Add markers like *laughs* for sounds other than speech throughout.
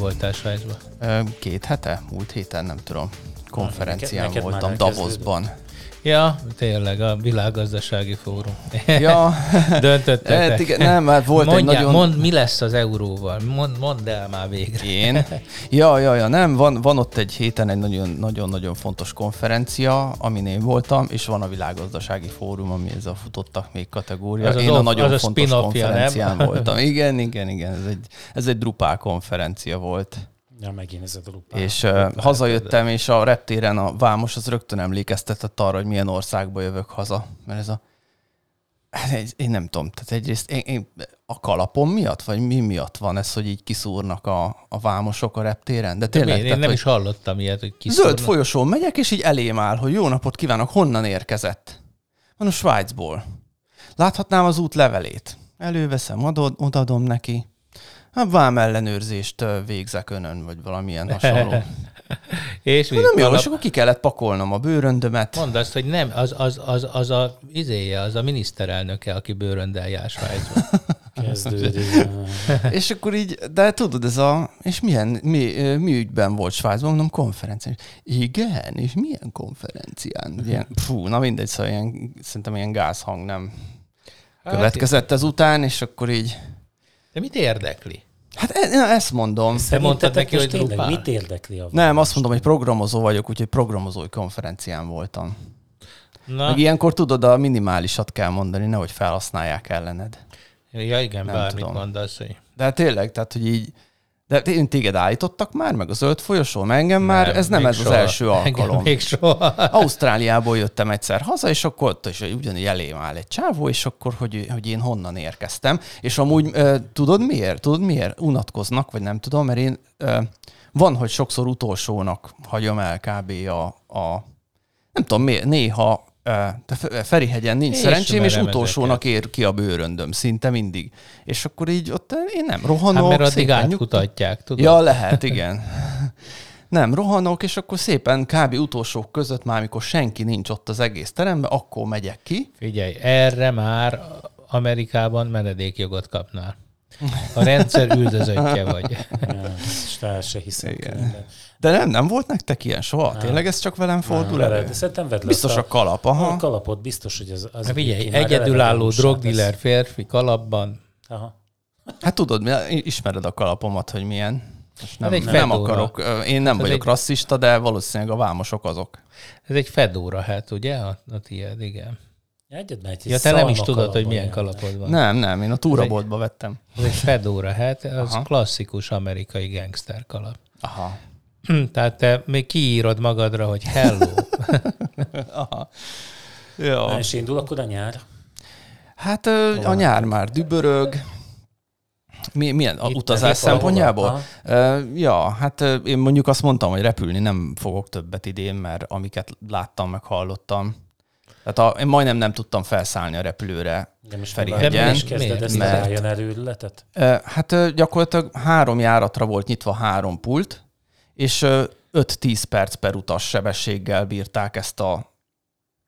voltál Svájcban? Két hete? Múlt héten, nem tudom. Konferencián neked már voltam. Davosban. Ja, tényleg, a világgazdasági fórum. *laughs* Ja, *laughs* Döntöttetek. hát igen, nem, mert volt Mondjál, egy nagyon... mondd, mi lesz az euróval? Mond, mondd el már végre. Én? Ja, ja, ja, nem, van, van ott egy héten egy nagyon- nagyon-nagyon fontos konferencia, amin én voltam, és van a világgazdasági fórum, ami ez a futottak még kategória. Az az én a off- nagyon az a fontos nem? konferencián voltam. Igen, igen, igen, ez egy, ez egy drupál konferencia volt. Ja, megint ez a drupál. És uh, hazajöttem, és a reptéren a vámos az rögtön emlékeztetett arra, hogy milyen országba jövök haza. Mert ez a... Hát Én nem tudom, tehát egyrészt én, én, a kalapom miatt, vagy mi miatt van ez, hogy így kiszúrnak a, a vámosok a reptéren? De De tényleg, miért? Én tehát, nem hogy is hallottam ilyet, hogy zöld kiszúrnak. folyosón megyek, és így elém áll, hogy jó napot kívánok, honnan érkezett? Mondom, Svájcból. Láthatnám az út levelét. Előveszem, adod, odadom neki. Hát vám ellenőrzést végzek önön, vagy valamilyen hasonló. *laughs* És mi? Nem jó, és akkor ki kellett pakolnom a bőröndömet. Mondd azt, hogy nem, az, az, az, az a izéje, az a miniszterelnöke, aki bőröndel jár Svájcban. *laughs* Kezdődik. *laughs* És akkor így, de tudod, ez a, és milyen, mi, mi ügyben volt Svájcban? Mondom, konferencián. Igen, és milyen konferencián? Ilyen, fú, na mindegy, szóval ilyen, szerintem ilyen gázhang nem következett ezután, és akkor így, De mit érdekli? hát e, e- ezt mondom. mondtad neki, hogy tényleg drupál? mit érdekli a Nem, azt mondom, hogy programozó vagyok, úgyhogy programozói konferencián voltam. Na, Meg ilyenkor tudod, a minimálisat kell mondani, nehogy felhasználják ellened. ja igen, nem bármit tudom. mondasz, hogy De hát tényleg, tehát, hogy így, de én téged állítottak már, meg a zöld folyosón, meg engem már, ez nem ez az soha. első Engem alkalom. még soha. Ausztráliából jöttem egyszer haza, és akkor ott is ugyanígy elém áll egy csávó, és akkor, hogy, hogy én honnan érkeztem. És amúgy tudod miért? Tudod miért? Unatkoznak, vagy nem tudom, mert én van, hogy sokszor utolsónak hagyom el kb. a, a nem tudom néha de Fe- Ferihegyen nincs Én szerencsém, és utolsónak ér ki a bőröndöm, szinte mindig. És akkor így ott én nem rohanok. Hát mert addig szépen átkutatják, tudod? Ja, lehet, igen. *laughs* Nem, rohanok, és akkor szépen kb. utolsók között, már amikor senki nincs ott az egész teremben, akkor megyek ki. Figyelj, erre már Amerikában menedékjogot kapnál. A rendszer üldözöttje vagy. *laughs* Ja, és fel se hiszem. De nem, nem volt nektek ilyen soha? Tényleg ez csak velem fordul Veled, elő? de Szerintem vedd Biztos azt a kalap, aha. A kalapot biztos, hogy az... az Na figyelj, egyedülálló drogdiller férfi kalapban, Aha. Hát tudod, mi- ismered a kalapomat, hogy milyen. Most nem, Ez egy nem fedóra. akarok, én nem Ez vagyok egy- rasszista, de valószínűleg a vámosok azok. ez egy fedóra, hát ugye? A, a tiéd, igen. Egyed megy, Ja, te nem is tudod, hogy milyen kalapod van. Nem, nem, én a túraboltba vettem. Ez egy fedóra, hát az Aha. klasszikus amerikai gangster kalap. Aha. *clears throat* Tehát te még kiírod magadra, hogy hello. *laughs* Aha. Ja. Na, és indul akkor a nyár? Hát ö, a nyár már dübörög. Mi, milyen? A Itt utazás szempontjából? Ö, ja, hát én mondjuk azt mondtam, hogy repülni nem fogok többet idén, mert amiket láttam, meg hallottam. Tehát a, én majdnem nem tudtam felszállni a repülőre. De most Ferihegyen, nem is kezded ezt Mert-? Ö, Hát gyakorlatilag három járatra volt nyitva három pult, és ö, 5-10 perc per utas sebességgel bírták ezt a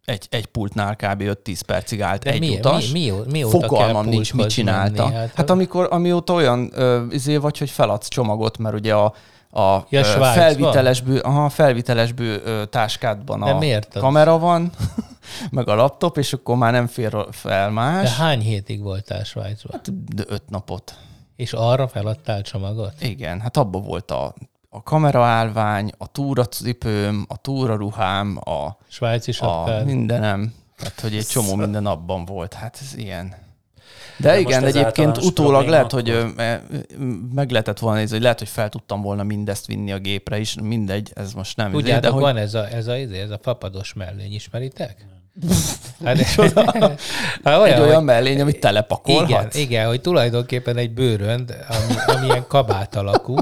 egy, egy pultnál kb. 5-10 percig állt De egy mi, utas. mi, mi, mióta kell Fogalmam nincs, mit csinálta. menni? Hát, hát amikor, amióta olyan ö, izé vagy, hogy feladsz csomagot, mert ugye a, a Ja, felvitelesből, aha, felvitelesből táskádban De a miért kamera van, *laughs* meg a laptop, és akkor már nem fér fel De más. hány hétig voltál Svájcban? De öt napot. És arra feladtál csomagot? Igen, hát abban volt a, a kameraállvány, a túracipőm, a túraruhám, a, Svájci a sapkád? mindenem. Tehát, hogy egy csomó minden abban volt. Hát ez ilyen. De, De igen, ez egyébként utólag probléma lehet, hogy meg lehetett volna nézni, hogy lehet, hogy fel tudtam volna mindezt vinni a gépre is, mindegy, ez most nem. izé, de Tudjátok, hogy van ez a, ez a, izé, ez a fapados mellény, ismeritek? *laughs* Hát, *laughs* hát egy hogy- olyan mellény, amit Igen, telepakolhatsz. igen, hogy tulajdonképpen egy bőrönd, ami, ami ilyen kabát alakú,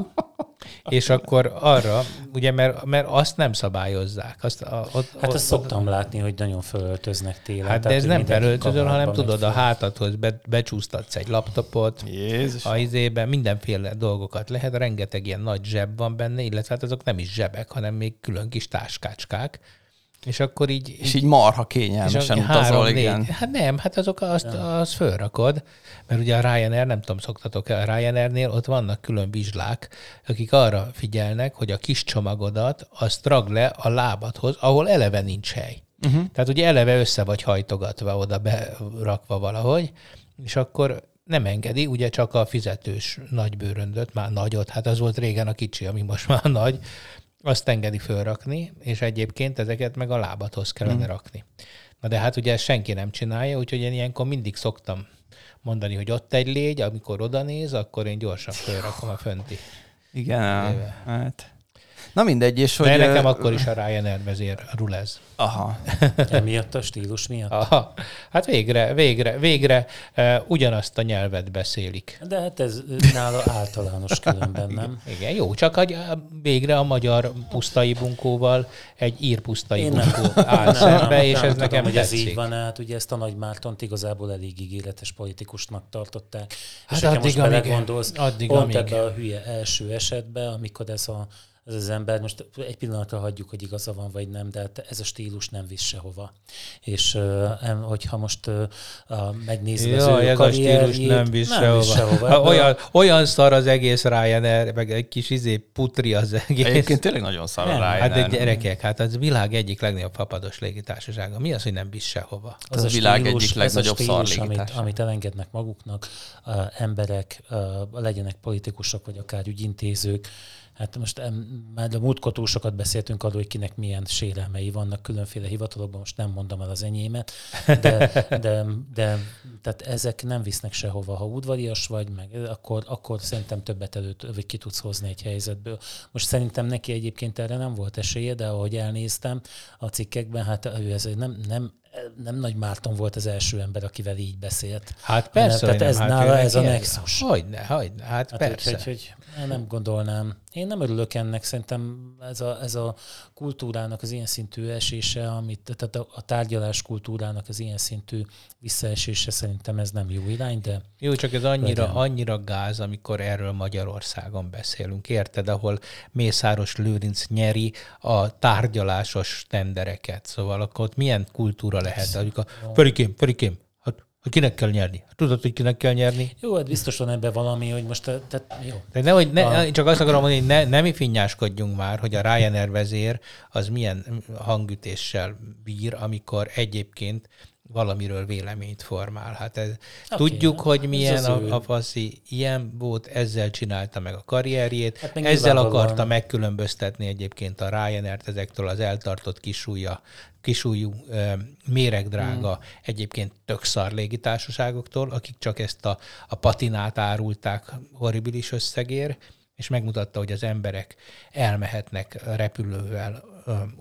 és akkor arra, ugye, mert, mert azt nem szabályozzák. Azt, a, ott, Hát ott, azt szoktam látni, hogy nagyon fölöltöznek télen. Hát de ez hogy nem felöltözöl, hanem tudod, a hátadhoz be, becsúsztatsz egy laptopot, Jézus. a izében mindenféle dolgokat lehet, rengeteg ilyen nagy zseb van benne, illetve hát azok nem is zsebek, hanem még külön kis táskácskák, És akkor így... És így marha kényelmesen utazol, igen. Hát nem, hát azok azt, azt fölrakod, mert ugye a Ryanair, nem tudom, szoktatok-e, a Ryanairnél ott vannak külön vizslák, akik arra figyelnek, hogy a kis csomagodat azt ragd le a lábadhoz, ahol eleve nincs hely. Uh-huh. Tehát ugye eleve össze vagy hajtogatva oda berakva valahogy, és akkor nem engedi, ugye csak a fizetős nagybőröndöt, már nagyot, hát az volt régen a kicsi, ami most már nagy, azt engedi fölrakni, és egyébként ezeket meg a lábathoz kellene mm. rakni. Na de hát ugye ezt senki nem csinálja, úgyhogy én ilyenkor mindig szoktam mondani, hogy ott egy légy, amikor oda néz, akkor én gyorsan fölrakom a fönti. Igen, hát Na mindegy, és hogy... De nekem akkor is a Ryanair vezér rulez. Aha. *laughs* Emiatt a stílus miatt? Aha. Hát végre, végre, végre uh, ugyanazt a nyelvet beszélik. De hát ez nála általános *laughs* különben, nem? Igen, jó, csak hogy végre a magyar pusztai bunkóval egy ír pusztai Én bunkó nem, áll nem, szembe, nem, és nem, ez nem nekem hogy tetszik. ez így van, hát ugye ezt a Nagy Mártont igazából elég ígéretes politikusnak tartották. Hát és addig, most amíg, addig, pont amíg. ebbe a hülye első esetben, amikor ez a ez az ember, most egy pillanatra hagyjuk, hogy igaza van vagy nem, de hát ez a stílus nem visz sehova. És hogyha most megnézzük az ő ez a stílus nem visz nem sehova. Visz sehova. Ha, *laughs* olyan, olyan szar az egész Ryanair, meg egy kis izé putri az egész. Egyébként tényleg nagyon szar a Ryanair. Hát egy gyerekek, hát az világ egyik legnagyobb fapados légitársasága. Mi az, hogy nem visz sehova? Az, az a, a világ stílus, egyik legnagyobb szar amit, amit elengednek maguknak uh, emberek, uh, legyenek politikusok, vagy akár ügyintézők, Hát most már a múltkor túl sokat beszéltünk arról, hogy kinek milyen sérelmei vannak különféle hivatalokban, most nem mondom el az enyémet, de, de, de tehát ezek nem visznek sehova. Ha udvarias vagy, meg, akkor, akkor szerintem többet előtt vagy ki tudsz hozni egy helyzetből. Most szerintem neki egyébként erre nem volt esélye, de ahogy elnéztem a cikkekben, hát ő ez nem, nem nem Nagy Márton volt az első ember, akivel így beszélt. Hát persze, Tehát ez hát nála ez a nexus. Hogyne, hogyne, hát, hát persze. Hogy, hogy, hogy nem gondolnám. Én nem örülök ennek, szerintem ez a, ez a kultúrának az ilyen szintű esése, amit, tehát a, a tárgyalás kultúrának az ilyen szintű visszaesése szerintem ez nem jó irány, de... Jó, csak ez annyira, legyen. annyira gáz, amikor erről Magyarországon beszélünk, érted, ahol Mészáros Lőrinc nyeri a tárgyalásos tendereket, szóval akkor ott milyen kultúra lehet? Amikor, Ferikém, Ferikém, hogy kinek kell nyerni? Tudod, hogy kinek kell nyerni? Jó, hát biztos van ebben valami, hogy most... Tehát, jó. De nehogy, ne, a... Csak azt akarom mondani, hogy ne, nem mi finnyáskodjunk már, hogy a Ryanair vezér az milyen hangütéssel bír, amikor egyébként valamiről véleményt formál. Hát ez, okay, tudjuk, hogy milyen a, a faszi, ilyen volt, ezzel csinálta meg a karrierjét, hát ezzel akarta van. megkülönböztetni egyébként a Ryanair-t ezektől az eltartott kisúlya, kisúlyú, méregdrága, hmm. egyébként tök szar légitársaságoktól, akik csak ezt a, a patinát árulták horribilis összegér, és megmutatta, hogy az emberek elmehetnek repülővel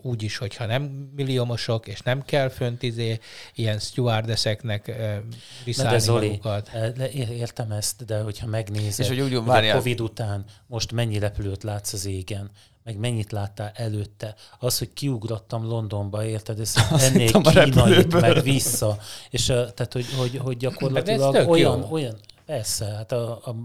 úgy is, hogyha nem milliómosok, és nem kell fönt izé, ilyen stewardesseknek viszállni de Zoli, magukat. Értem ezt, de hogyha megnézed, és hogy, úgy, hogy a Covid után most mennyi repülőt látsz az égen, meg mennyit láttál előtte. Az, hogy kiugrottam Londonba, érted, ez *laughs* ennél kínait, meg vissza. És tehát, hogy, hogy, hogy gyakorlatilag olyan, olyan, Persze, hát a, a,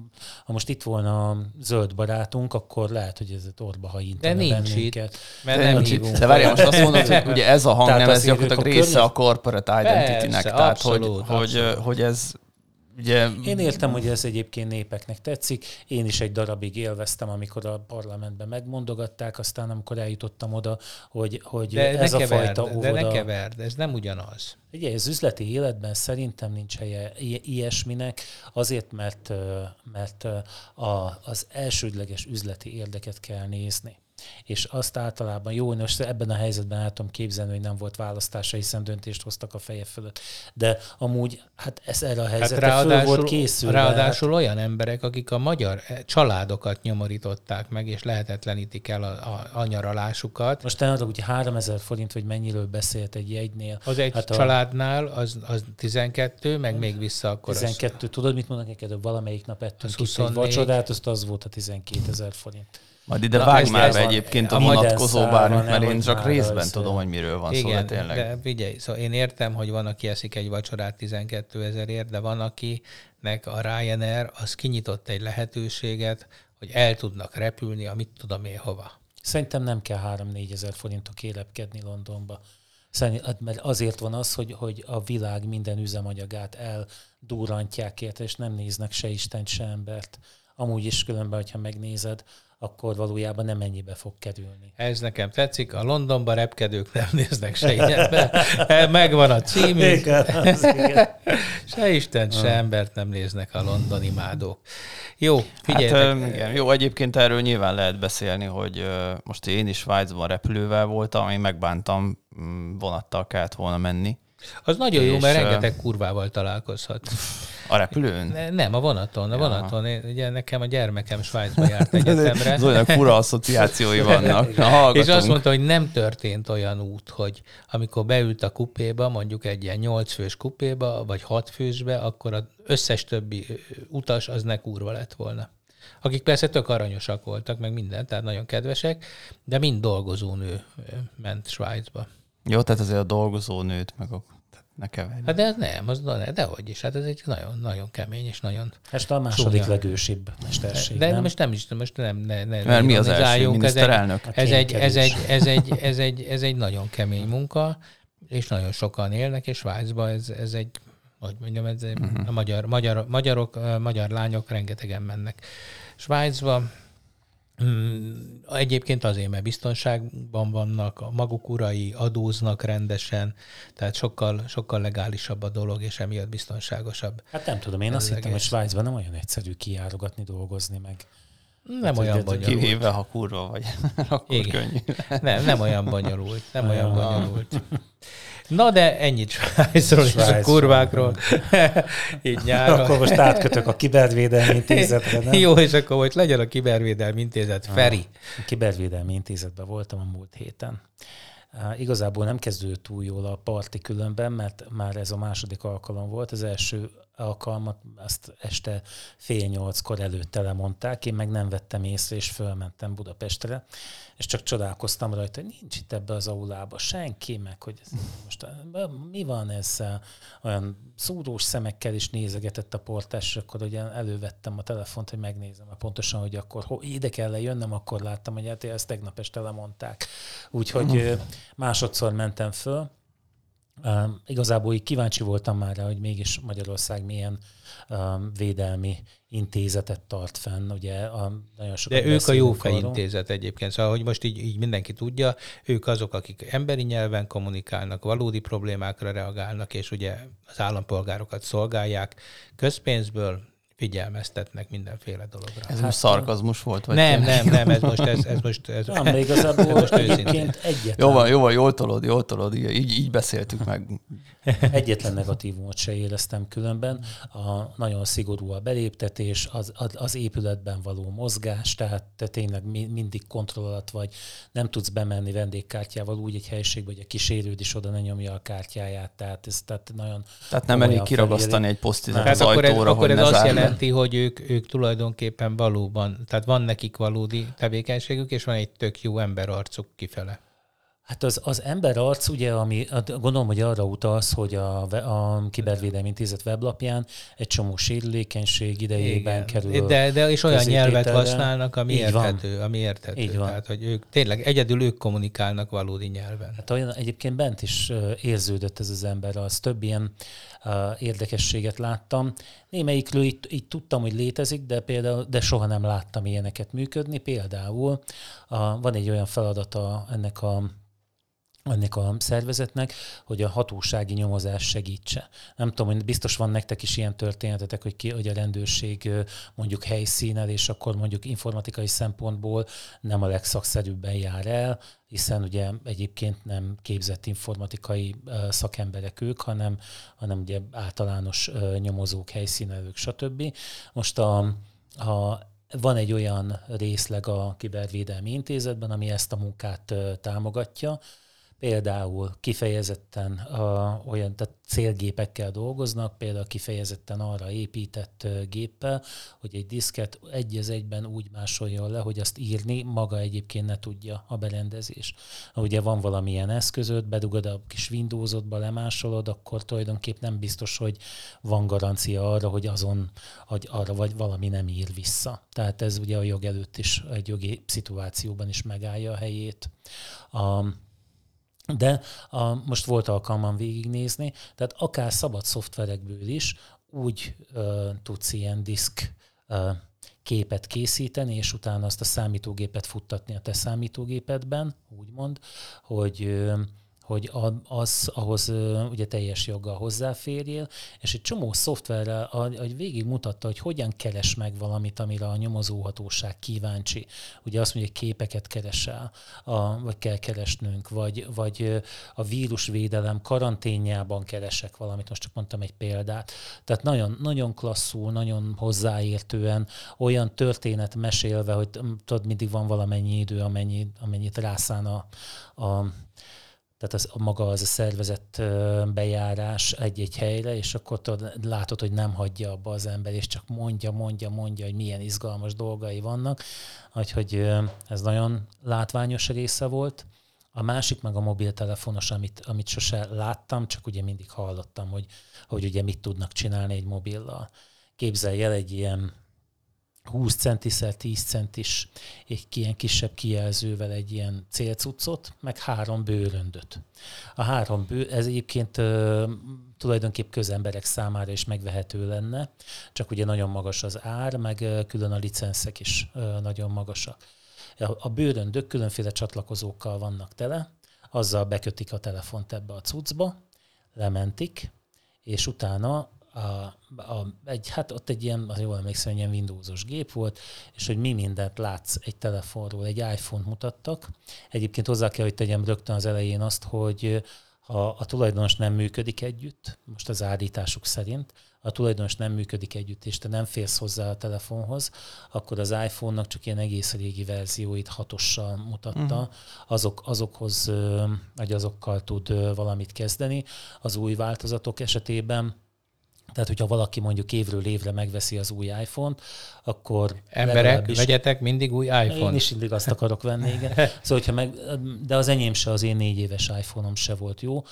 ha most itt volna a zöld barátunk, akkor lehet, hogy ez orba hajintana De nincs bennünket. itt, mert nem, nem hívunk. De várjál, most azt mondod, hogy *laughs* ugye ez a hang nem, ez gyakorlatilag része a corporate identity-nek. Tehát, abszolút, hogy, abszolút. hogy, hogy ez Ugye... Én értem, hogy ez egyébként népeknek tetszik. Én is egy darabig élveztem, amikor a parlamentben megmondogatták, aztán amikor eljutottam oda, hogy, hogy de ez a keverd, fajta óvoda... De ne keverd, ez nem ugyanaz. Ugye, az üzleti életben szerintem nincs helye ilyesminek, azért, mert, mert a, az elsődleges üzleti érdeket kell nézni és azt általában jó, most ebben a helyzetben el tudom képzelni, hogy nem volt választása, hiszen döntést hoztak a feje fölött. De amúgy, hát ez erre a helyzetre hát föl volt készülve. Ráadásul hát... olyan emberek, akik a magyar eh, családokat nyomorították meg, és lehetetlenítik el a, a, a nyaralásukat. Most te hogy 3000 forint, vagy mennyiről beszélt egy jegynél. Az egy hát családnál az, az 12, meg még vissza akkor 12, az... tudod, mit mondok neked, valamelyik nap ettünk itt egy vacsorát, azt az volt a 12 ezer forint. Majd ide Na, vág már egyébként a, a vonatkozó bármit, mert én csak részben tudom, hogy miről van igen, szó, de tényleg. de figyelj, szóval én értem, hogy van, aki eszik egy vacsorát 12 ezerért, de van, akinek a Ryanair az kinyitott egy lehetőséget, hogy el tudnak repülni, amit tudom én hova. Szerintem nem kell 3-4 ezer forintok élepkedni Londonba. Szerint, mert azért van az, hogy, hogy a világ minden üzemanyagát eldurrantják érte, és nem néznek se Isten, se embert. Amúgy is különben, hogyha megnézed, akkor valójában nem ennyibe fog kerülni. Ez nekem tetszik. A Londonban repkedők nem néznek se ilyenbe. Megvan a címük. se Isten, se embert nem néznek a londoni mádók. Jó, figyelj. Hát, igen, jó, egyébként erről nyilván lehet beszélni, hogy most én is Svájcban repülővel voltam, én megbántam, mm, vonattal kellett volna menni. Az nagyon és jó, mert rengeteg kurvával találkozhat. A repülőn? Ne, nem, a vonaton. A vonaton. Én, ugye nekem a gyermekem Svájcba járt *laughs* egyetemre. olyan fura *laughs* asszociációi vannak. Na, és azt mondta, hogy nem történt olyan út, hogy amikor beült a kupéba, mondjuk egy ilyen nyolc fős kupéba, vagy hat fősbe, akkor az összes többi utas az ne kurva lett volna. Akik persze tök aranyosak voltak, meg minden, tehát nagyon kedvesek, de mind dolgozó nő ment Svájcba. Jó, tehát azért a dolgozó nőt, meg a ne keverj. Hát de nem, az de, de hogy is, hát ez egy nagyon, nagyon kemény és nagyon Ez a második súlyan. legősibb mesterség, De nem? most nem is, most nem, ne, ne, Mert mi az első miniszterelnök? Ez egy, ez, egy, ez, egy, ez, egy, ez egy nagyon kemény munka, és nagyon sokan élnek, és Svájcban ez, ez egy, hogy mondjam, ez egy, uh-huh. a magyar, magyar, magyarok, magyar lányok rengetegen mennek Svájcba, egyébként azért, mert biztonságban vannak, a maguk urai adóznak rendesen, tehát sokkal, sokkal legálisabb a dolog, és emiatt biztonságosabb. Hát nem tudom, én azt hittem, hogy Svájcban nem olyan egyszerű kijárogatni, dolgozni, meg nem hát, olyan bonyolult. Kivéve, ha kurva vagy, *laughs* akkor Igen. könnyű. *laughs* Nem, nem olyan bonyolult. Nem olyan bonyolult. Na de ennyit Svájcról és a kurvákról. *laughs* Így nyáron. Akkor most átkötök a Kibervédelmi Intézetre, nem? Jó, és akkor most legyen a Kibervédelmi Intézet. Feri. A Kibervédelmi Intézetben voltam a múlt héten. Igazából nem kezdődött túl jól a parti különben, mert már ez a második alkalom volt. Az első alkalmat azt este fél nyolckor előtte lemondták, én meg nem vettem észre, és fölmentem Budapestre, és csak csodálkoztam rajta, hogy nincs itt ebbe az aulába senki, meg hogy ez most mi van ez, olyan szúrós szemekkel is nézegetett a portás, és akkor ugye elővettem a telefont, hogy megnézem, mert pontosan, hogy akkor ho, ide kell lejönnöm, akkor láttam, hogy hát ezt tegnap este lemondták. Úgyhogy másodszor mentem föl, Uh, igazából így kíváncsi voltam már rá, hogy mégis Magyarország milyen uh, védelmi intézetet tart fenn. Ugye a, nagyon sokat De ők a jó intézet egyébként, szóval hogy most így, így mindenki tudja, ők azok, akik emberi nyelven kommunikálnak, valódi problémákra reagálnak, és ugye az állampolgárokat szolgálják közpénzből, figyelmeztetnek mindenféle dologra. Ez hát, most szarkazmus volt? Vagy nem, nem, nem, ez *laughs* most, ez, ez most, ez, nem, ez igazából most egyébként egyetlen. Jó van, jó van, jól tolod, jól tolod, így, így beszéltük meg. *laughs* Egyetlen negatívumot se éreztem különben. A nagyon szigorú a beléptetés, az, az épületben való mozgás, tehát te tényleg mindig kontroll alatt vagy, nem tudsz bemenni vendégkártyával úgy egy helyiségbe, hogy a kísérőd is oda ne nyomja a kártyáját, tehát ez tehát nagyon... Tehát nem elég kiragasztani egy posztizát az akkor ajtóra, ez, hogy akkor ez azt jelenti, hogy ők, ők tulajdonképpen valóban, tehát van nekik valódi tevékenységük, és van egy tök jó emberarcuk kifele. Hát az, az ember arc, ugye, ami gondolom, hogy arra utalsz, hogy a, a Kibervédelmi Intézet weblapján egy csomó sérülékenység idejében Igen. kerül. De, de és olyan nyelvet használnak, ami Így érthető, van. ami érthető. Így van. Tehát, hogy ők tényleg egyedül ők kommunikálnak valódi nyelven. Hát olyan egyébként bent is érződött ez az ember, az több ilyen uh, érdekességet láttam. Némelyikről így, így tudtam, hogy létezik, de például, de soha nem láttam ilyeneket működni. Például uh, van egy olyan feladata ennek a ennek a szervezetnek, hogy a hatósági nyomozás segítse. Nem tudom, hogy biztos van nektek is ilyen történetetek, hogy, ki, hogy a rendőrség mondjuk helyszínel, és akkor mondjuk informatikai szempontból nem a legszakszerűbben jár el, hiszen ugye egyébként nem képzett informatikai szakemberek ők, hanem, hanem ugye általános nyomozók, helyszínelők, stb. Most a, a van egy olyan részleg a Kibervédelmi Intézetben, ami ezt a munkát támogatja, például kifejezetten uh, olyan tehát célgépekkel dolgoznak, például kifejezetten arra épített géppel, hogy egy diszket egy az egyben úgy másoljon le, hogy azt írni maga egyébként ne tudja a berendezés. Ugye van valamilyen eszközöd, bedugod a kis Windowsodba, lemásolod, akkor tulajdonképp nem biztos, hogy van garancia arra, hogy azon, hogy arra vagy valami nem ír vissza. Tehát ez ugye a jog előtt is egy jogi szituációban is megállja a helyét. A, De a, most volt alkalmam végignézni, tehát akár szabad szoftverekből is úgy uh, tudsz ilyen diszk uh, képet készíteni, és utána azt a számítógépet futtatni a te számítógépedben, úgymond, hogy uh, hogy az, ahhoz ugye teljes joggal hozzáférjél, és egy csomó szoftverrel, hogy végig mutatta, hogy hogyan keres meg valamit, amire a nyomozóhatóság kíváncsi. Ugye azt mondja, hogy képeket keresel, a, vagy kell keresnünk, vagy, vagy a vírusvédelem karanténjában keresek valamit, most csak mondtam egy példát. Tehát nagyon, nagyon klasszul, nagyon hozzáértően, olyan történet mesélve, hogy tudod, mindig van valamennyi idő, amennyi, amennyit rászán a, a tehát az, maga az a szervezett bejárás egy-egy helyre, és akkor tudod, látod, hogy nem hagyja abba az ember, és csak mondja, mondja, mondja, hogy milyen izgalmas dolgai vannak, úgyhogy ez nagyon látványos része volt. A másik meg a mobiltelefonos, amit, amit sose láttam, csak ugye mindig hallottam, hogy, hogy ugye mit tudnak csinálni egy mobillal. Képzelj el egy ilyen 20 centiszer 10 centis egy ilyen kisebb kijelzővel egy ilyen célcuccot, meg három bőröndöt. A három bő, ez egyébként uh, tulajdonképp közemberek számára is megvehető lenne, csak ugye nagyon magas az ár, meg uh, külön a licenszek is uh, nagyon magasak. A bőröndök különféle csatlakozókkal vannak tele, azzal bekötik a telefont ebbe a cuccba, lementik, és utána a, a, egy, hát ott egy ilyen, az jól emlékszem, egy ilyen Windowsos gép volt, és hogy mi mindent látsz egy telefonról, egy iPhone-t mutattak. Egyébként hozzá kell, hogy tegyem rögtön az elején azt, hogy ha a tulajdonos nem működik együtt, most az állításuk szerint, a tulajdonos nem működik együtt, és te nem férsz hozzá a telefonhoz, akkor az iPhone-nak csak ilyen egész régi verzióit hatossal mutatta, uh-huh. azok, azokhoz, vagy azokkal tud valamit kezdeni. Az új változatok esetében tehát, hogyha valaki mondjuk évről évre megveszi az új iPhone-t, akkor Emberek, is... vegyetek mindig új iPhone-t. Én is mindig azt akarok venni, igen. *laughs* Szóval, hogyha meg, de az enyém se, az én négy éves iPhone-om se volt jó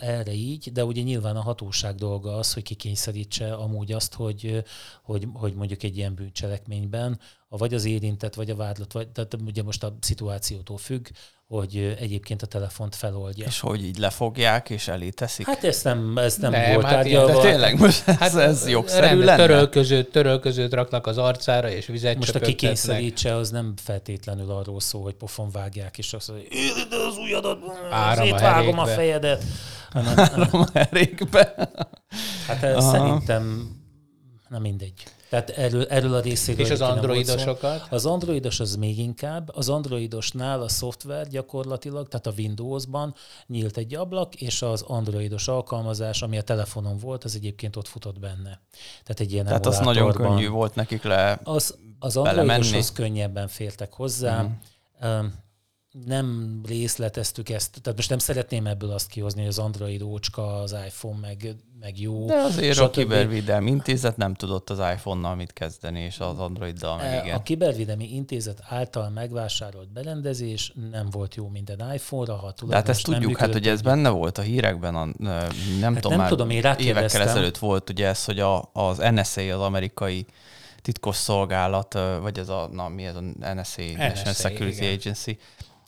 erre így, de ugye nyilván a hatóság dolga az, hogy kikényszerítse amúgy azt, hogy, hogy, hogy mondjuk egy ilyen bűncselekményben vagy az érintett, vagy a vádlott, vagy, tehát ugye most a szituációtól függ, hogy egyébként a telefont feloldja. És hogy így lefogják és elé teszik? Hát ezt nem, ez nem, nem volt hát tárgyalva. De tényleg most ez, hát ez jogszerű rend, lenne? Törölközőt, törölközőt raknak az arcára, és vizet Most a kikényszerítse az nem feltétlenül arról szól, hogy pofon vágják, és azt mondja, de az ujjadat, szétvágom a, a fejedet. Áram a herékbe. Hát Aha. szerintem nem mindegy. Tehát erről, erről a részéről. És az androidosokat? Az androidos az még inkább. Az androidosnál a szoftver gyakorlatilag, tehát a Windowsban nyílt egy ablak, és az androidos alkalmazás, ami a telefonon volt, az egyébként ott futott benne. Tehát egy ilyen Tehát az nagyon könnyű volt nekik le Az, az androidoshoz könnyebben fértek hozzá. Mm nem részleteztük ezt, tehát most nem szeretném ebből azt kihozni, hogy az Android ócska, az iPhone meg, meg jó. De azért a Kibervédelmi Intézet nem tudott az iPhone-nal mit kezdeni, és az Androiddal meg e, igen. A Kibervédelmi Intézet által megvásárolt berendezés nem volt jó minden iPhone-ra, ha hát ezt tudjuk, hát ugye ez benne volt a hírekben, a, nem hát tudom, nem tudom, én évekkel ezelőtt volt ugye ez, hogy a, az NSA, az amerikai titkos szolgálat, vagy ez a, na mi ez a NSA, NSA National Security igen. Agency,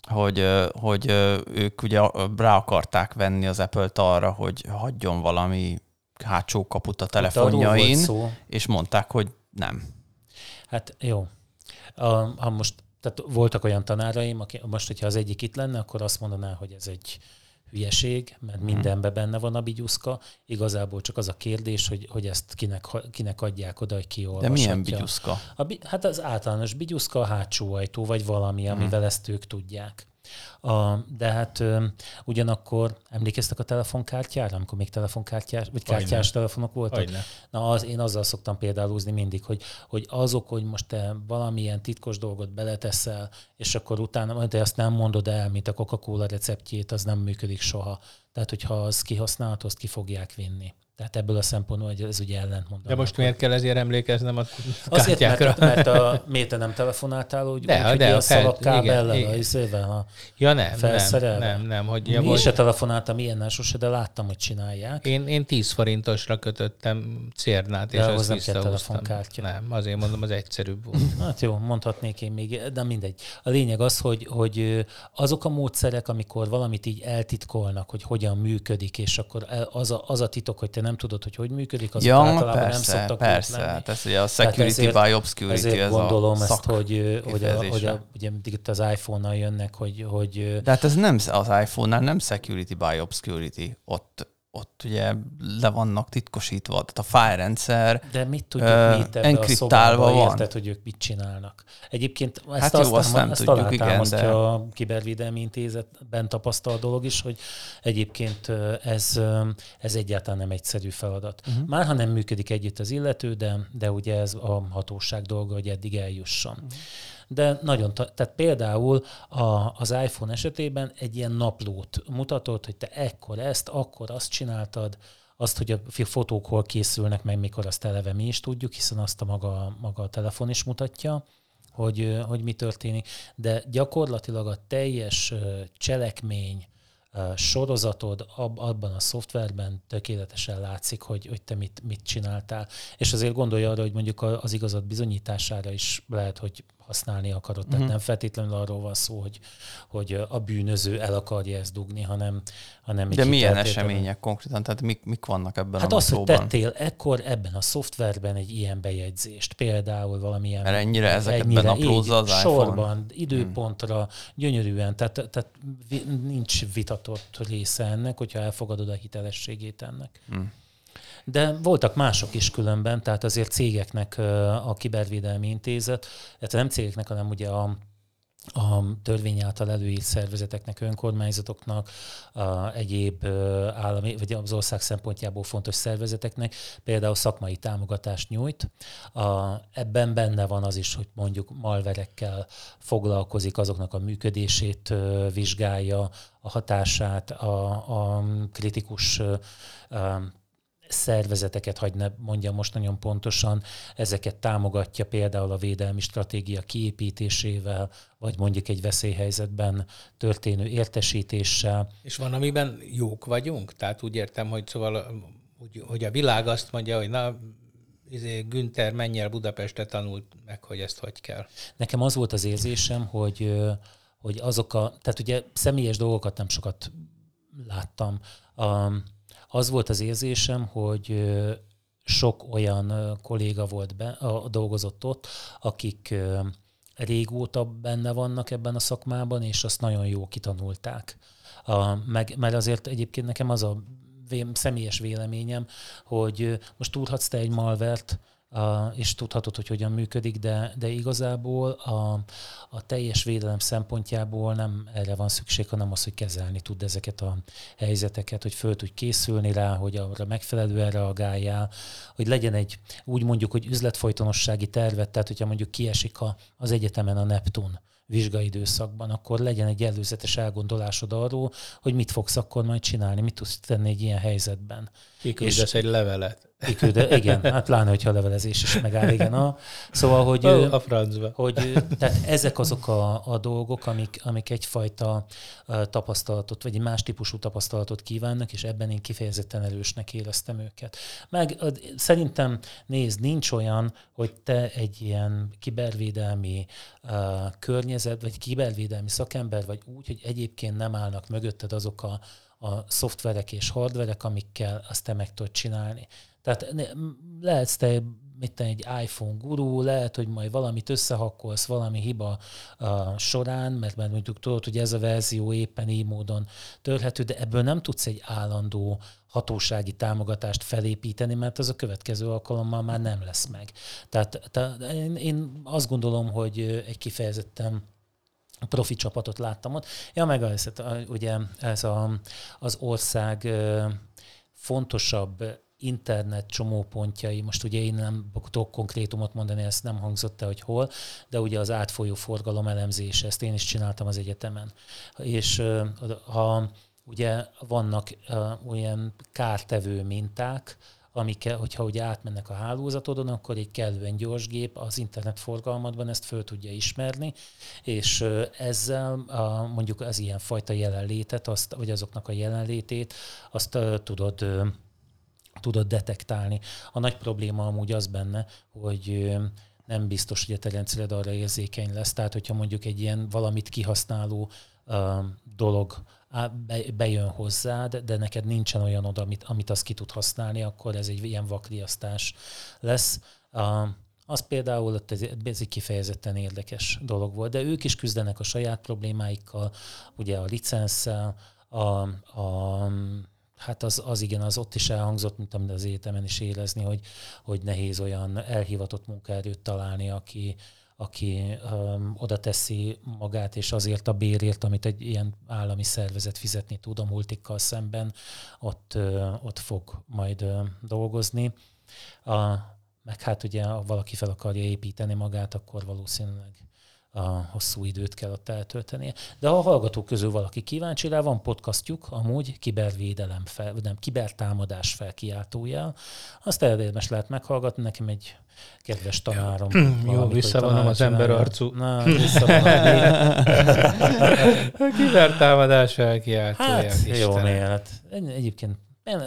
hogy, hogy ők ugye rá akarták venni az Apple-t arra, hogy hagyjon valami hátsó kaput a telefonjain, és mondták, hogy nem. Hát jó. Ha most, tehát voltak olyan tanáraim, aki, most, hogyha az egyik itt lenne, akkor azt mondaná, hogy ez egy hülyeség, mert hmm. mindenben benne van a bigyuszka. Igazából csak az a kérdés, hogy, hogy ezt kinek, kinek adják oda, hogy ki De milyen bigyuszka? A, hát az általános bigyuszka, a hátsó ajtó, vagy valami, amivel hmm. ezt ők tudják. A, de hát ö, ugyanakkor emlékeztek a telefonkártyára, amikor még telefonkártyás, vagy kártyás Ajne. telefonok voltak? Ajne. Na, az, én azzal szoktam például mindig, hogy, hogy azok, hogy most te valamilyen titkos dolgot beleteszel, és akkor utána, de azt nem mondod el, mint a Coca-Cola receptjét, az nem működik soha. Tehát, hogyha az kihasználható, azt ki fogják vinni. Tehát ebből a szempontból hogy ez ugye ellentmond. De most miért kell ezért emlékeznem a Azért, mert, mert a, miért te nem telefonáltál, hogy, de, úgy, de, hogy a szalagkábellel, a izével, a Ja nem, nem, felszerelve. nem, nem, hogy Ja, ja, Mi volt, se telefonáltam ilyennel sose, de láttam, hogy csinálják. én, én 10 forintosra kötöttem cérnát, De és azt nem kell telefonkártya. Nem, azért mondom, az egyszerűbb volt. *laughs* Hát jó, mondhatnék én még, de mindegy. A lényeg az, hogy, hogy azok a módszerek, amikor valamit így eltitkolnak, hogy hogyan működik, és akkor el- az a, az a titok, hogy te nem tudod, hogy hogy működik, azok Ja, általában nem persze, szoktak persze. Hát ez ugye a security ezért- by obscurity, Ezért ez gondolom a ezt, hogy, hogy, a, hogy a, ugye mindig itt az iPhone-nal jönnek, hogy, hogy De hát ez nem az iPhone-nál nem security by obscurity. Ott, ott ugye le vannak titkosítva, tehát a fájlrendszer. De mit tudjuk Ö, mi itt ebbe a szobában, van. érted, hogy ők mit csinálnak? Egyébként ezt, Hát azt, jó, azt nem ezt tudjuk, igen, de- a Kibervédelmi Intézetben tapasztalt dolog is, hogy egyébként ez, ez egyáltalán nem egyszerű feladat. Uh-huh. Már ha nem működik együtt az illető, de, de ugye ez a hatóság dolga, hogy eddig eljusson. Uh-huh. De nagyon, tehát például a, az iPhone esetében egy ilyen naplót mutatott, hogy te ekkor ezt, akkor azt csináltad, azt, hogy a fotók hol készülnek, meg mikor azt eleve mi is tudjuk, hiszen azt a maga, maga a telefon is mutatja, hogy, hogy mi történik, de gyakorlatilag a teljes cselekmény, sorozatod ab, abban a szoftverben tökéletesen látszik, hogy, hogy te mit, mit csináltál. És azért gondolja arra, hogy mondjuk az igazat bizonyítására is lehet, hogy használni akarod. Tehát Mhm. nem feltétlenül arról van szó, hogy, hogy a bűnöző el akarja ezt dugni, hanem, hanem De milyen események konkrétan? Tehát mik, mik vannak ebben Hát a az, hogy tettél ekkor ebben a szoftverben egy ilyen bejegyzést, például valamilyen... Mert ennyire ezeket benaplózza az iPhone? Hmm. Sorban, időpontra, gyönyörűen, tehát, tehát nincs vitatott része ennek, hogyha elfogadod a hitelességét ennek. Hmm. De voltak mások is különben, tehát azért cégeknek a Kibervédelmi Intézet, illetve nem cégeknek, hanem ugye a a törvény által előírt szervezeteknek, önkormányzatoknak, a egyéb állami, vagy az ország szempontjából fontos szervezeteknek például szakmai támogatást nyújt. A, ebben benne van az is, hogy mondjuk malverekkel foglalkozik, azoknak a működését vizsgálja, a hatását, a, a kritikus ö, szervezeteket, hagy ne mondjam most nagyon pontosan, ezeket támogatja például a védelmi stratégia kiépítésével, vagy mondjuk egy veszélyhelyzetben történő értesítéssel. És van, amiben jók vagyunk? Tehát úgy értem, hogy szóval, hogy, hogy a világ azt mondja, hogy na, izé, Günther menj el Budapestre, tanult meg, hogy ezt hogy kell. Nekem az volt az érzésem, hogy, hogy azok a, tehát ugye személyes dolgokat nem sokat láttam. Um, az volt az érzésem, hogy sok olyan kolléga volt be, a, dolgozott ott, akik régóta benne vannak ebben a szakmában, és azt nagyon jó kitanulták. A, meg, mert azért egyébként nekem az a vé, személyes véleményem, hogy most tudhatsz te egy malvert, és tudhatod, hogy hogyan működik, de, de igazából a, a teljes védelem szempontjából nem erre van szükség, hanem az, hogy kezelni tud ezeket a helyzeteket, hogy föl tudj készülni rá, hogy arra megfelelően reagáljál, hogy legyen egy, úgy mondjuk, hogy üzletfolytonossági tervet, tehát hogyha mondjuk kiesik a, az egyetemen a Neptun vizsgaidőszakban, akkor legyen egy előzetes elgondolásod arról, hogy mit fogsz akkor majd csinálni, mit tudsz tenni egy ilyen helyzetben. Kiküldesz egy levelet. Kikülde, igen, hát pláne, hogyha a levelezés is megáll, igen. A, szóval, hogy, a francba. hogy tehát ezek azok a, a dolgok, amik, amik egyfajta tapasztalatot, vagy egy más típusú tapasztalatot kívánnak, és ebben én kifejezetten erősnek éreztem őket. Meg szerintem, nézd, nincs olyan, hogy te egy ilyen kibervédelmi uh, környezet, vagy kibervédelmi szakember, vagy úgy, hogy egyébként nem állnak mögötted azok a, a szoftverek és hardverek, amikkel azt te meg tudod csinálni. Tehát lehetsz te mit egy iPhone gurú, lehet, hogy majd valamit összehakkolsz valami hiba uh, során, mert, mert mondjuk tudod, hogy ez a verzió éppen így módon törhető, de ebből nem tudsz egy állandó hatósági támogatást felépíteni, mert az a következő alkalommal már nem lesz meg. Tehát, tehát én, én azt gondolom, hogy egy kifejezetten profi csapatot láttam ott. Ja, meg az, hát, ugye ez a, az ország fontosabb internet csomópontjai, most ugye én nem tudok konkrétumot mondani, ezt nem hangzott el, hogy hol, de ugye az átfolyó forgalom elemzése, ezt én is csináltam az egyetemen. És ha ugye vannak olyan kártevő minták, amik, hogyha ugye átmennek a hálózatodon, akkor egy kellően gyors gép az internet forgalmadban ezt föl tudja ismerni, és ezzel a, mondjuk az ilyen fajta jelenlétet, azt, vagy azoknak a jelenlétét, azt tudod tudod detektálni. A nagy probléma amúgy az benne, hogy nem biztos, hogy a te rendszered arra érzékeny lesz. Tehát, hogyha mondjuk egy ilyen valamit kihasználó uh, dolog bejön hozzád, de neked nincsen olyan oda, amit, amit az ki tud használni, akkor ez egy ilyen vakriasztás lesz. Uh, az például ez, ez egy kifejezetten érdekes dolog volt, de ők is küzdenek a saját problémáikkal, ugye a licenszel, a, a Hát az, az igen, az ott is elhangzott, mint amit az egyetemen is érezni, hogy, hogy nehéz olyan elhivatott munkaerőt találni, aki, aki um, oda teszi magát, és azért a bérért, amit egy ilyen állami szervezet fizetni tud a multikkal szemben, ott, uh, ott fog majd uh, dolgozni. A, meg hát ugye, ha valaki fel akarja építeni magát, akkor valószínűleg a hosszú időt kell ott eltöltenie. De ha a hallgatók közül valaki kíváncsi rá, van podcastjuk, amúgy kibervédelem, fel, nem, kibertámadás felkiáltójel. Azt érdemes lehet meghallgatni, nekem egy kedves tanárom. Jó, visszavonom az ember arcú. Na, visszavonom. *laughs* kibertámadás felkiáltója. Hát, jó, hát egyébként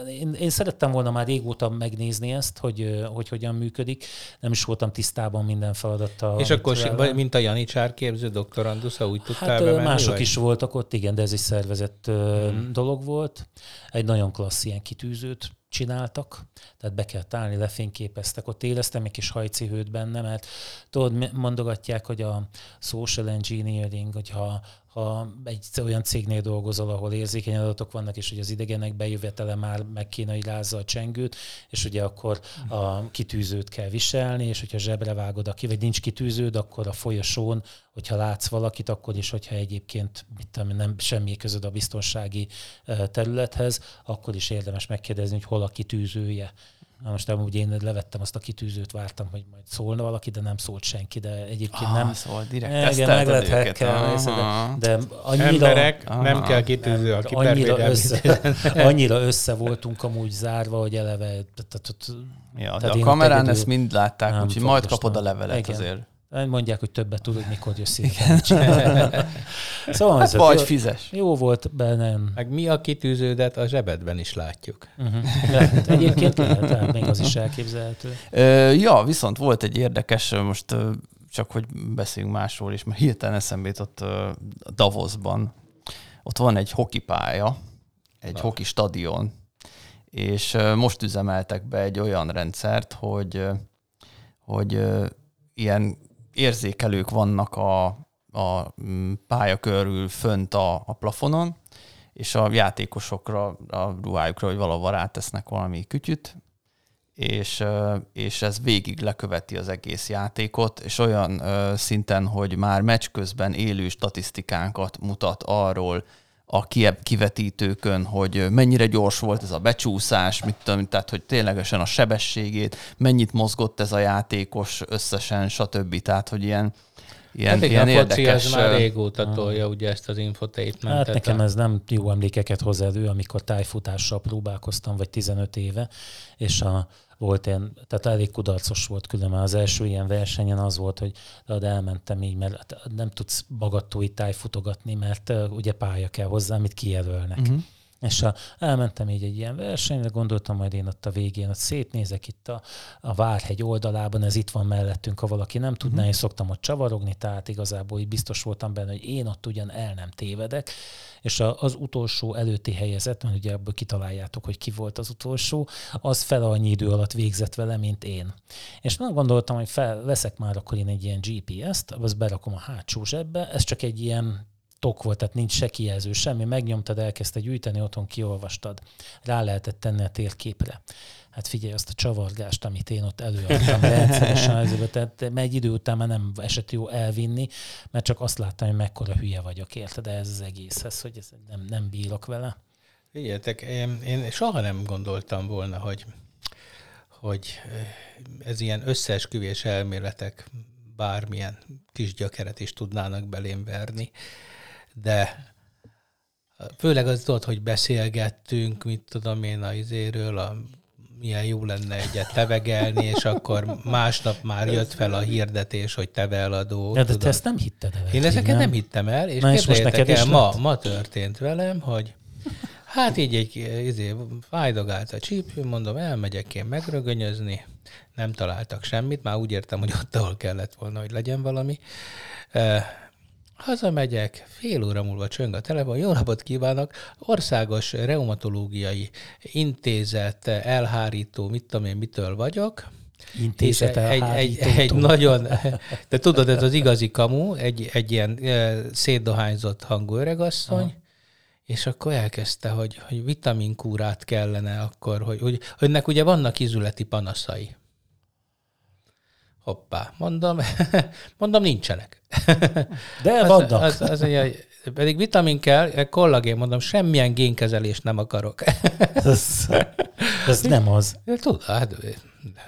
én, én szerettem volna már régóta megnézni ezt, hogy, hogy hogyan működik. Nem is voltam tisztában minden feladattal. És akkor, vele. mint a Janicsár képző doktorandusza, úgy tudtál hát, bemenni? Mások vagy? is voltak ott, igen, de ez egy szervezett hmm. dolog volt. Egy nagyon klassz ilyen kitűzőt csináltak, tehát be kell állni, lefényképeztek, ott éreztem egy kis hajcihőt benne, mert tudod, mondogatják, hogy a social engineering, hogyha ha egy olyan cégnél dolgozol, ahol érzékeny adatok vannak, és hogy az idegenek bejövetele már meg kéne, rázza a csengőt, és ugye akkor a kitűzőt kell viselni, és hogyha zsebre vágod, aki, vagy nincs kitűződ, akkor a folyosón, hogyha látsz valakit, akkor is, hogyha egyébként mit tudom, nem semmi közöd a biztonsági területhez, akkor is érdemes megkérdezni, hogy hol a kitűzője. Na most amúgy én levettem azt a kitűzőt, vártam, hogy majd szólna valaki, de nem szólt senki, de egyébként ah, nem. Szóval direkt Igen, meg lehet hekkelni, de, de annyira... Emberek, aha, nem kell kitűző a annyira össze, *laughs* annyira össze voltunk amúgy zárva, hogy eleve... Ja, de a kamerán ezt mind látták, úgyhogy majd kapod a levelet azért. Mondják, hogy többet tudod, mikor jössz *laughs* szóval hát vagy jó, fizes. Jó volt bennem. Meg mi a kitűződet a zsebedben is látjuk. Uh-huh. Lehet, egyébként lehet, tehát még az is elképzelhető. ja, viszont volt egy érdekes, most csak hogy beszéljünk másról is, mert hirtelen eszembe jutott Davosban. Ott van egy hokipálya, egy Na. hoki stadion, és most üzemeltek be egy olyan rendszert, hogy, hogy ilyen érzékelők vannak a, a mm, pálya körül fönt a, a plafonon, és a játékosokra, a ruhájukra, hogy valahol rátesznek valami kütyüt, és, és ez végig leköveti az egész játékot, és olyan szinten, hogy már meccs közben élő statisztikánkat mutat arról, a kivetítőkön, hogy mennyire gyors volt ez a becsúszás, mit tudom, tehát hogy ténylegesen a sebességét, mennyit mozgott ez a játékos összesen, stb. Tehát, hogy ilyen, ilyen, hát ilyen a foci érdekes... Ez már régóta tolja ugye ezt az infotainmentet. Hát nekem ez nem jó emlékeket hoz elő, amikor tájfutással próbálkoztam, vagy 15 éve, és a volt ilyen, tehát elég kudarcos volt különben az első ilyen versenyen az volt, hogy de elmentem így, mert hát nem tudsz bagattói tájfutogatni, mert uh, ugye pálya kell hozzá, amit kijelölnek. Uh-huh. És a, elmentem így egy ilyen versenyre, gondoltam majd én ott a végén, ott szétnézek itt a, a Várhegy oldalában, ez itt van mellettünk, ha valaki nem tudná, uh-huh. én szoktam ott csavarogni, tehát igazából így biztos voltam benne, hogy én ott ugyan el nem tévedek, és a, az utolsó előtti helyezett, mert ugye ebből kitaláljátok, hogy ki volt az utolsó, az fel annyi idő alatt végzett vele, mint én. És meg gondoltam, hogy fel, veszek már akkor én egy ilyen GPS-t, az berakom a hátsó zsebbe, ez csak egy ilyen tok volt, tehát nincs se kijelző, semmi, megnyomtad, elkezdte gyűjteni, otthon kiolvastad, rá lehetett tenni a térképre. Hát figyelj azt a csavargást, amit én ott előadtam *laughs* rendszeresen, ezért, tehát egy idő után már nem esett jó elvinni, mert csak azt láttam, hogy mekkora hülye vagyok, érted? Ez az egészhez, hogy ez nem, nem bírok vele. Figyeljetek, én, én soha nem gondoltam volna, hogy, hogy ez ilyen összeesküvés elméletek bármilyen kis gyökeret is tudnának belém verni de főleg az tudod, hogy beszélgettünk, mit tudom én a izéről, a milyen jó lenne egyet tevegelni, és akkor másnap már jött fel a hirdetés, hogy teveladó. De, de te ezt nem hitted el. Én ezeket nem? nem hittem el, és Na, és most neked el, ma, lett? ma történt velem, hogy hát így egy izé, fájdogált a csípő, mondom, elmegyek én megrögönyözni, nem találtak semmit, már úgy értem, hogy ott, ahol kellett volna, hogy legyen valami. Hazamegyek, fél óra múlva csöng a telefon, jó napot kívánok, országos reumatológiai intézet, elhárító, mit tudom én, mitől vagyok. Intézet egy, egy, egy nagyon, *laughs* de tudod, ez az igazi kamu, egy, egy ilyen eh, szétdohányzott hangú öregasszony, Aha. és akkor elkezdte, hogy, hogy vitaminkúrát kellene akkor, hogy, hogy önnek ugye vannak izületi panaszai. Hoppá, mondom, *laughs* mondom, nincsenek. *laughs* De Az, vannak. az, az, mondja, hogy pedig vitamin kell, kollagén, mondom, semmilyen génkezelést nem akarok. *laughs* Ez, ez nem az. Tudod, hát,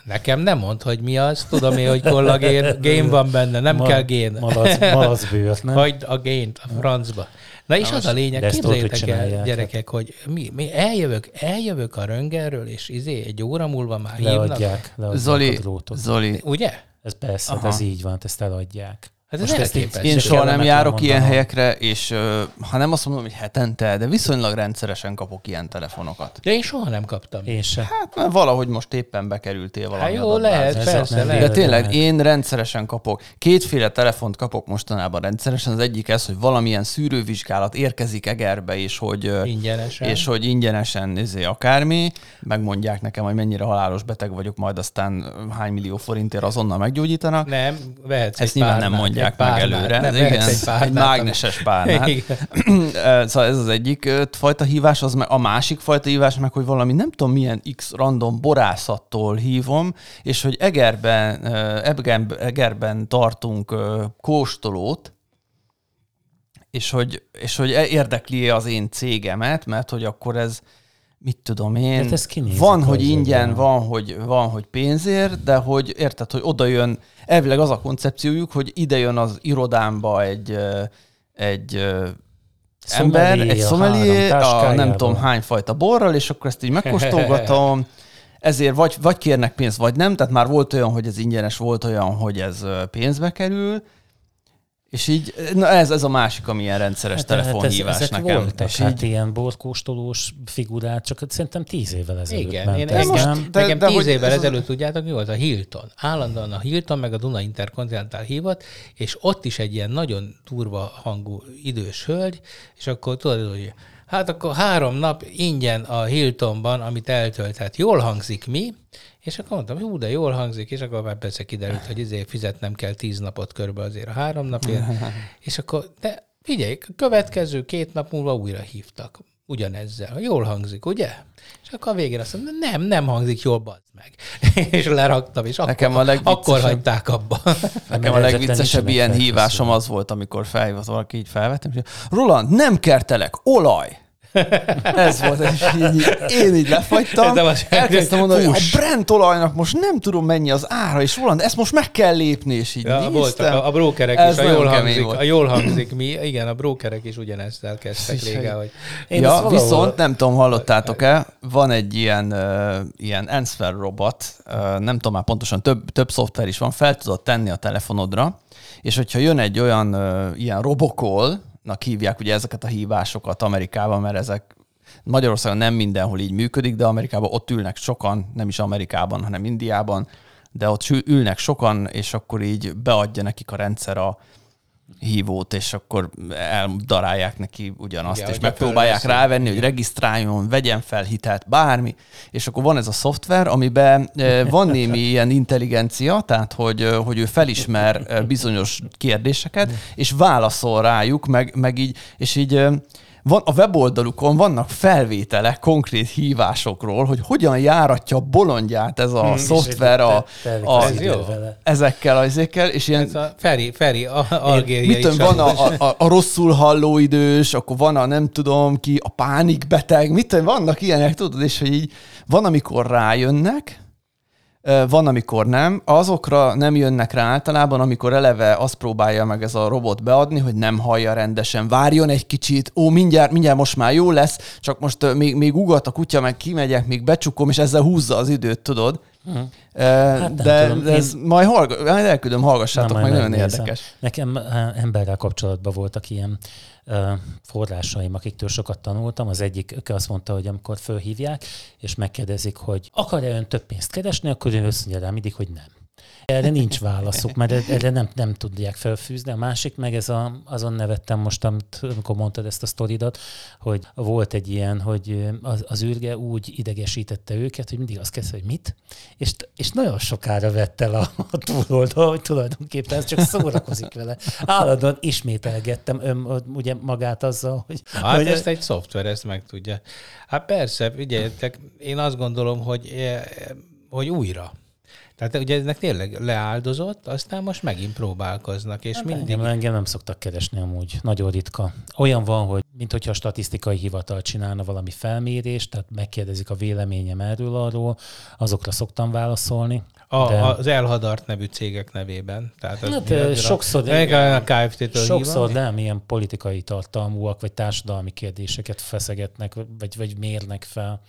nekem nem mond, hogy mi az. Tudom én, hogy kollagén, gén van benne, nem Ma- kell gén. Malac, malacbőr, nem? Hagyd a gént a francba. Na és az a lényeg, képzeljétek el, csinálják. gyerekek, hogy mi, mi eljövök, eljövök a röngerről, és izé egy óra múlva már hívnak. Leadják, leadják Zoli, a drótot. Zoli, Ugye? Ez persze, Aha. de ez így van, ezt eladják. Hát ez Most elképesztő. én soha nem járok ilyen mondanom. helyekre, és ha nem azt mondom, hogy hetente, de viszonylag rendszeresen kapok ilyen telefonokat. De én soha nem kaptam. Én sem. Hát mert valahogy most éppen bekerültél valami Hát jó, lehet, persze, nem lehet. De tényleg, lehet. én rendszeresen kapok, kétféle telefont kapok mostanában rendszeresen. Az egyik ez, hogy valamilyen szűrővizsgálat érkezik Egerbe, és hogy, Ingyenesen. és hogy ingyenesen izé, akármi, megmondják nekem, hogy mennyire halálos beteg vagyok, majd aztán hány millió forintért azonnal meggyógyítanak. Nem, vehetsz Ezt egy nyilván nem mondják egy meg előre. Nem, Igen, egy, egy párnát, mágneses párnát. Igen. *clears throat* szóval ez az egyik fajta hívás, az meg a másik fajta hívás meg, hogy valami nem tudom milyen X random borászattól hívom, és hogy Egerben, ö, Egerben, tartunk kóstolót, és hogy, és hogy e- érdekli az én cégemet, mert hogy akkor ez, mit tudom én, Hát ez van, hogy ingyen, van hogy, van, hogy pénzért, de hogy érted, hogy oda jön, elvileg az a koncepciójuk, hogy ide jön az irodámba egy, egy ö, ember, egy szomelié, a nem tudom hány fajta borral, és akkor ezt így megkóstolgatom, ezért vagy, vagy kérnek pénzt, vagy nem, tehát már volt olyan, hogy ez ingyenes, volt olyan, hogy ez pénzbe kerül, és így, na ez, ez a másik, ami ilyen rendszeres hát, telefonhívás ez, ezek nekem. voltak, és hát így, ilyen borkóstolós figurát, csak szerintem tíz évvel ezelőtt Igen, ment én ez, engem, nem? de- nekem de tíz évvel ez az- ezelőtt, tudjátok, mi volt? A Hilton. Állandóan a Hilton, meg a Duna Intercontinental hívott, és ott is egy ilyen nagyon turva hangú idős hölgy, és akkor tudod, hogy hát akkor három nap ingyen a Hiltonban, amit eltölthet. Jól hangzik mi? És akkor mondtam, hú, de jól hangzik, és akkor már persze kiderült, hogy ezért fizetnem kell tíz napot körbe azért a három napért. *laughs* és akkor, de figyelj, a következő két nap múlva újra hívtak. Ugyanezzel. Jól hangzik, ugye? És akkor a végén azt mondom, nem, nem hangzik jól, bazd meg. *laughs* és leraktam, és akkor, Nekem a legviccesebb- akkor hagyták abba. *laughs* Nekem a legviccesebb ilyen hívásom az volt, amikor felhívott valaki, így felvettem, és Roland, nem kertelek, olaj! Ez volt, és így, én így lefagytam, De az- elkezdtem mondani, hogy a Brent olajnak most nem tudom mennyi az ára, és Roland, ezt most meg kell lépni, és így Ja, voltak a, a brókerek Ez is, a jól, hangzik, volt. a jól hangzik mi, igen, a brókerek is ugyanezzel kezdtek És régen, hogy- Én ja, valahol- viszont nem tudom, hallottátok-e, van egy ilyen, uh, ilyen Answer robot, uh, nem tudom már pontosan, több, több szoftver is van, fel tudod tenni a telefonodra, és hogyha jön egy olyan uh, ilyen robokol-nak hívják ugye ezeket a hívásokat Amerikában, mert ezek Magyarországon nem mindenhol így működik, de Amerikában ott ülnek sokan, nem is Amerikában, hanem Indiában, de ott ülnek sokan, és akkor így beadja nekik a rendszer a hívót, és akkor eldarálják neki ugyanazt, Igen, és megpróbálják rávenni, hogy regisztráljon, vegyen fel hitelt, bármi, és akkor van ez a szoftver, amiben eh, van némi *laughs* ilyen intelligencia, tehát hogy, eh, hogy ő felismer eh, bizonyos kérdéseket, és válaszol rájuk, meg, meg így, és így van, a weboldalukon vannak felvételek konkrét hívásokról, hogy hogyan járatja bolondját ez a Hmm, szoftver a, a, vele. ezekkel az és ilyen ez a Feri, Feri, a, algériai Mit tudom, van a, a, a rosszul halló idős, akkor van a nem tudom ki, a pánikbeteg, mit tudom, vannak ilyenek, tudod, és hogy így van, amikor rájönnek, van, amikor nem. Azokra nem jönnek rá általában, amikor eleve azt próbálja meg ez a robot beadni, hogy nem hallja rendesen, várjon egy kicsit, ó, mindjárt, mindjárt most már jó lesz, csak most még, még ugat a kutya, meg kimegyek, még becsukom, és ezzel húzza az időt, tudod. Uh-huh. Hát de, de ez Én... majd, hallg- majd elküldöm, hallgassátok, nem, meg nagyon megnézem. érdekes. Nekem emberrel kapcsolatban voltak ilyen forrásaim, akiktől sokat tanultam. Az egyik azt mondta, hogy amikor fölhívják, és megkérdezik, hogy akar-e ön több pénzt keresni, akkor ő azt mondja rá mindig, hogy nem. Erre nincs válaszuk, mert erre nem, nem tudják felfűzni. A másik meg ez a, azon nevettem most, amit, amikor mondtad ezt a sztoridat, hogy volt egy ilyen, hogy az, az űrge úgy idegesítette őket, hogy mindig azt kezdte, hogy mit, és, és nagyon sokára vett el a, a túloldal, hogy tulajdonképpen ez csak szórakozik vele. Állandóan ismételgettem ön, ugye magát azzal, hogy... Hát hogy ezt egy szoftver, ezt meg tudja. Hát persze, figyeljetek, én azt gondolom, hogy, eh, hogy újra tehát ugye ennek tényleg leáldozott, aztán most megint próbálkoznak, és hát mindig... Engem, engem nem szoktak keresni amúgy, nagyon ritka. Olyan van, hogy mint hogyha a statisztikai hivatal csinálna valami felmérést, tehát megkérdezik a véleményem erről arról, azokra szoktam válaszolni. A, de... Az elhadart nevű cégek nevében. Tehát az hát, sokszor, a, a KFT-től sokszor nem ilyen politikai tartalmúak, vagy társadalmi kérdéseket feszegetnek, vagy, vagy mérnek fel.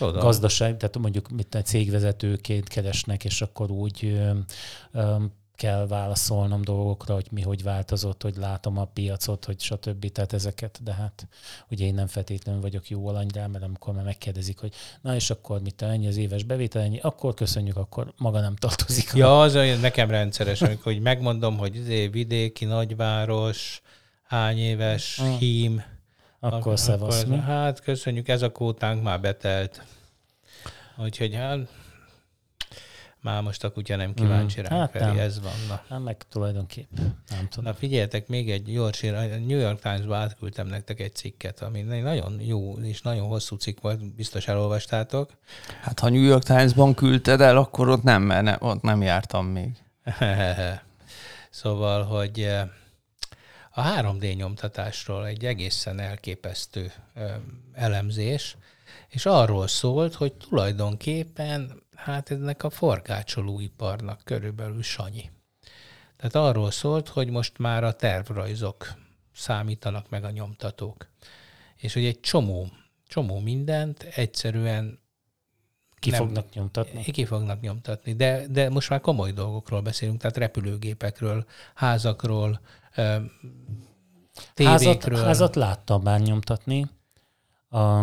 Oda. gazdaság, tehát mondjuk mit cégvezetőként keresnek, és akkor úgy ö, kell válaszolnom dolgokra, hogy mi hogy változott, hogy látom a piacot, hogy stb. Tehát ezeket, de hát ugye én nem feltétlenül vagyok jó alany rá, mert amikor már megkérdezik, hogy na és akkor mit ennyi az éves bevétel, ennyi, akkor köszönjük, akkor maga nem tartozik. Ja, az olyan nekem rendszeres, amikor hogy megmondom, hogy izé, vidéki, nagyváros, hány éves, ah. hím, akkor szevasz. Akkor, hát köszönjük, ez a kótánk már betelt. Úgyhogy hát már most a kutya nem kíváncsi mm. rá, hát Feri, ez van. Na. Hát meg tulajdonképp, nem tudom. Na figyeljetek, még egy gyors, a New York Times-ba átküldtem nektek egy cikket, ami nagyon jó és nagyon hosszú cikk volt, biztos elolvastátok. Hát ha New York Times-ban küldted el, akkor ott nem, mert ne, ott nem jártam még. *laughs* szóval, hogy eh, a 3D nyomtatásról egy egészen elképesztő elemzés, és arról szólt, hogy tulajdonképpen hát ennek a forgácsolóiparnak körülbelül sanyi. Tehát arról szólt, hogy most már a tervrajzok számítanak meg a nyomtatók. És hogy egy csomó, csomó mindent egyszerűen ki nem, fognak nyomtatni? Ki fognak nyomtatni, de, de most már komoly dolgokról beszélünk, tehát repülőgépekről, házakról, tévékről. Házat, házat láttam már nyomtatni. A,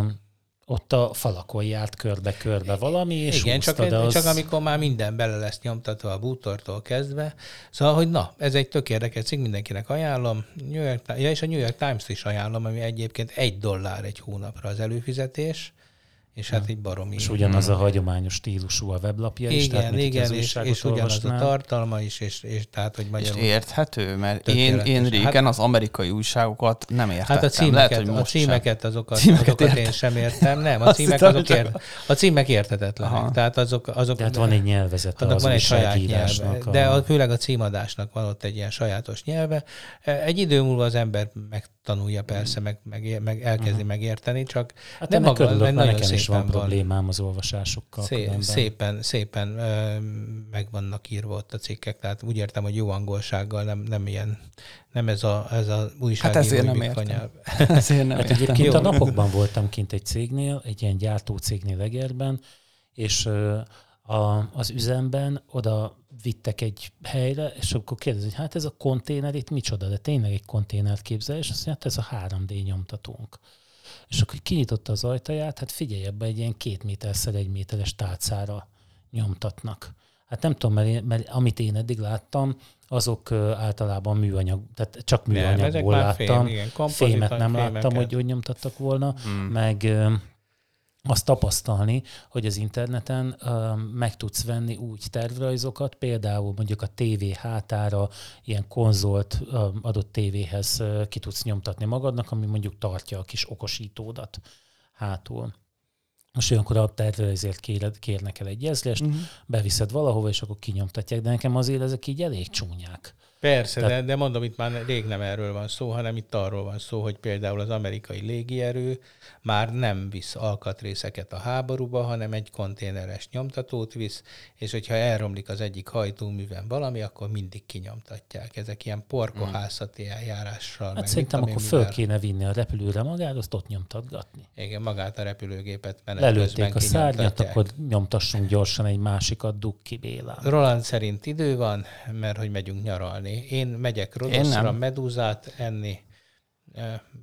ott a falakon járt körbe-körbe valami, és Igen, csak, az... csak amikor már minden bele lesz nyomtatva a bútortól kezdve. Szóval, hogy na, ez egy tök érdekes cikk, mindenkinek ajánlom. New York, ja, és a New York Times is ajánlom, ami egyébként egy dollár egy hónapra az előfizetés és hát így baromi. És ugyanaz a hagyományos stílusú a weblapja igen, is. Tehát igen, és, és ugyanaz a tartalma is, és, és tehát, hogy magyarul... És érthető, mert én, én régen hát, az amerikai újságokat nem értettem. Hát a címeket, Lehet, hogy a címeket azokat, címeket azokat én sem értem. Nem, a *laughs* címek, azok ért, a címek értetetlenek. Aha. Tehát azok, azok, Tehát van egy nyelvezet annak van egy saját nyelve. A... De a, főleg a címadásnak van ott egy ilyen sajátos nyelve. Egy idő múlva az ember megtanulja persze, meg, meg, meg elkezdi uh-huh. megérteni, csak hát nem maga, nagyon szép is van problémám az olvasásokkal. Szé- szépen, szépen ö, meg vannak írva ott a cikkek, tehát úgy értem, hogy jó angolsággal, nem, nem ilyen, nem ez a, ez a újságíró hát ezért nem értem. *laughs* *laughs* ezért nem hát értem. Egyébként a napokban voltam kint egy cégnél, egy ilyen gyártó cégnél Egerben, és a, az üzemben oda vittek egy helyre, és akkor kérdezik, hogy hát ez a konténer itt micsoda, de tényleg egy konténert képzel, és azt mondja, hát ez a 3D nyomtatónk. És akkor kinyitotta az ajtaját, hát figyelj, ebbe egy ilyen két méterszer egy méteres tálcára nyomtatnak. Hát nem tudom, mert, én, mert amit én eddig láttam, azok általában műanyag, tehát csak műanyagból nem, láttam. Fém, igen, Fémet nem fémeket. láttam, hogy úgy nyomtattak volna, hmm. meg azt tapasztalni, hogy az interneten uh, meg tudsz venni úgy tervrajzokat, például mondjuk a tévé hátára ilyen konzolt adott tévéhez uh, ki tudsz nyomtatni magadnak, ami mondjuk tartja a kis okosítódat hátul. Most olyankor a tervrajzért kéred, kérnek el egy jezlést, uh-huh. beviszed valahova, és akkor kinyomtatják, de nekem azért ezek így elég csúnyák. Persze, Tehát... de, de mondom, itt már rég nem erről van szó, hanem itt arról van szó, hogy például az amerikai légierő már nem visz alkatrészeket a háborúba, hanem egy konténeres nyomtatót visz, és hogyha elromlik az egyik hajtóműven valami, akkor mindig kinyomtatják. Ezek ilyen porkohászati eljárással. Hát szerintem akkor föl kéne vinni a repülőre magát, azt ott nyomtatgatni. Igen, magát a repülőgépet menet Lelőtték a szárnyat, akkor nyomtassunk gyorsan egy másikat, dug ki Bélán. Roland szerint idő van, mert hogy megyünk nyaralni. Én megyek Rodoszra medúzát enni,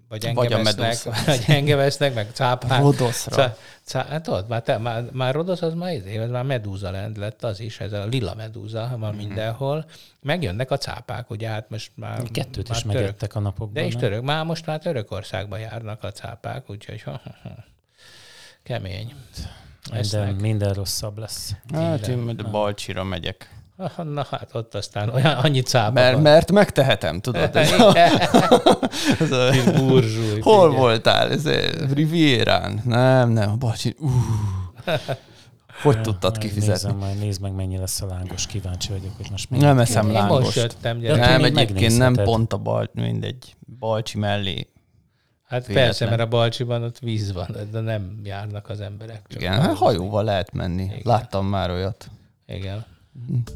vagy engem, vagy vesznek, *laughs* vagy engem vesznek, meg cápát. Rodoszra. Cá, cá, hát tudod, már, te, már, már Rodosz az már, izé, már medúza lett az is, ez a lila medúza van mm. mindenhol. Megjönnek a cápák, ugye hát most már... Kettőt már is török, megettek a napokban. De is török, már most már Törökországban járnak a cápák, úgyhogy kemény. Minden, minden rosszabb lesz. Hát én Balcsira megyek. *laughs* Na hát ott aztán olyan, annyi cápa mert, van. mert megtehetem, tudod. *laughs* *laughs* Ez a, ez a, burzsúj, hol figyel. voltál? Ez Rivierán? Nem, nem, bocsi. Uh. Hogy tudtad kifizetni? Nézem, majd nézd meg, mennyi lesz a lángos. Kíváncsi vagyok, hogy most mi. Nem eszem lángost. Most jöttem, nem, egyébként nem pont a bal, mindegy, balcsi mellé. Hát Véletlen. persze, mert a Balcsiban ott víz van, de nem járnak az emberek. Igen, hát hajóval lehet menni. Igen. Láttam már olyat. Igen.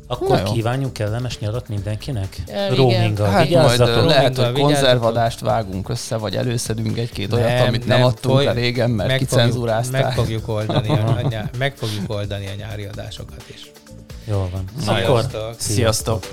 Akkor kívánjunk kellemes nyarat mindenkinek? Roaminggal hát majd lehet, hogy konzervadást vágunk össze, vagy előszedünk egy-két olyat, nem, amit nem, nem adtunk foly... el régen, mert meg kicenzúrázták. Meg fogjuk, oldani a, *laughs* nyár, meg fogjuk oldani a nyári adásokat is. Jól van. Sziasztok! Sziasztok.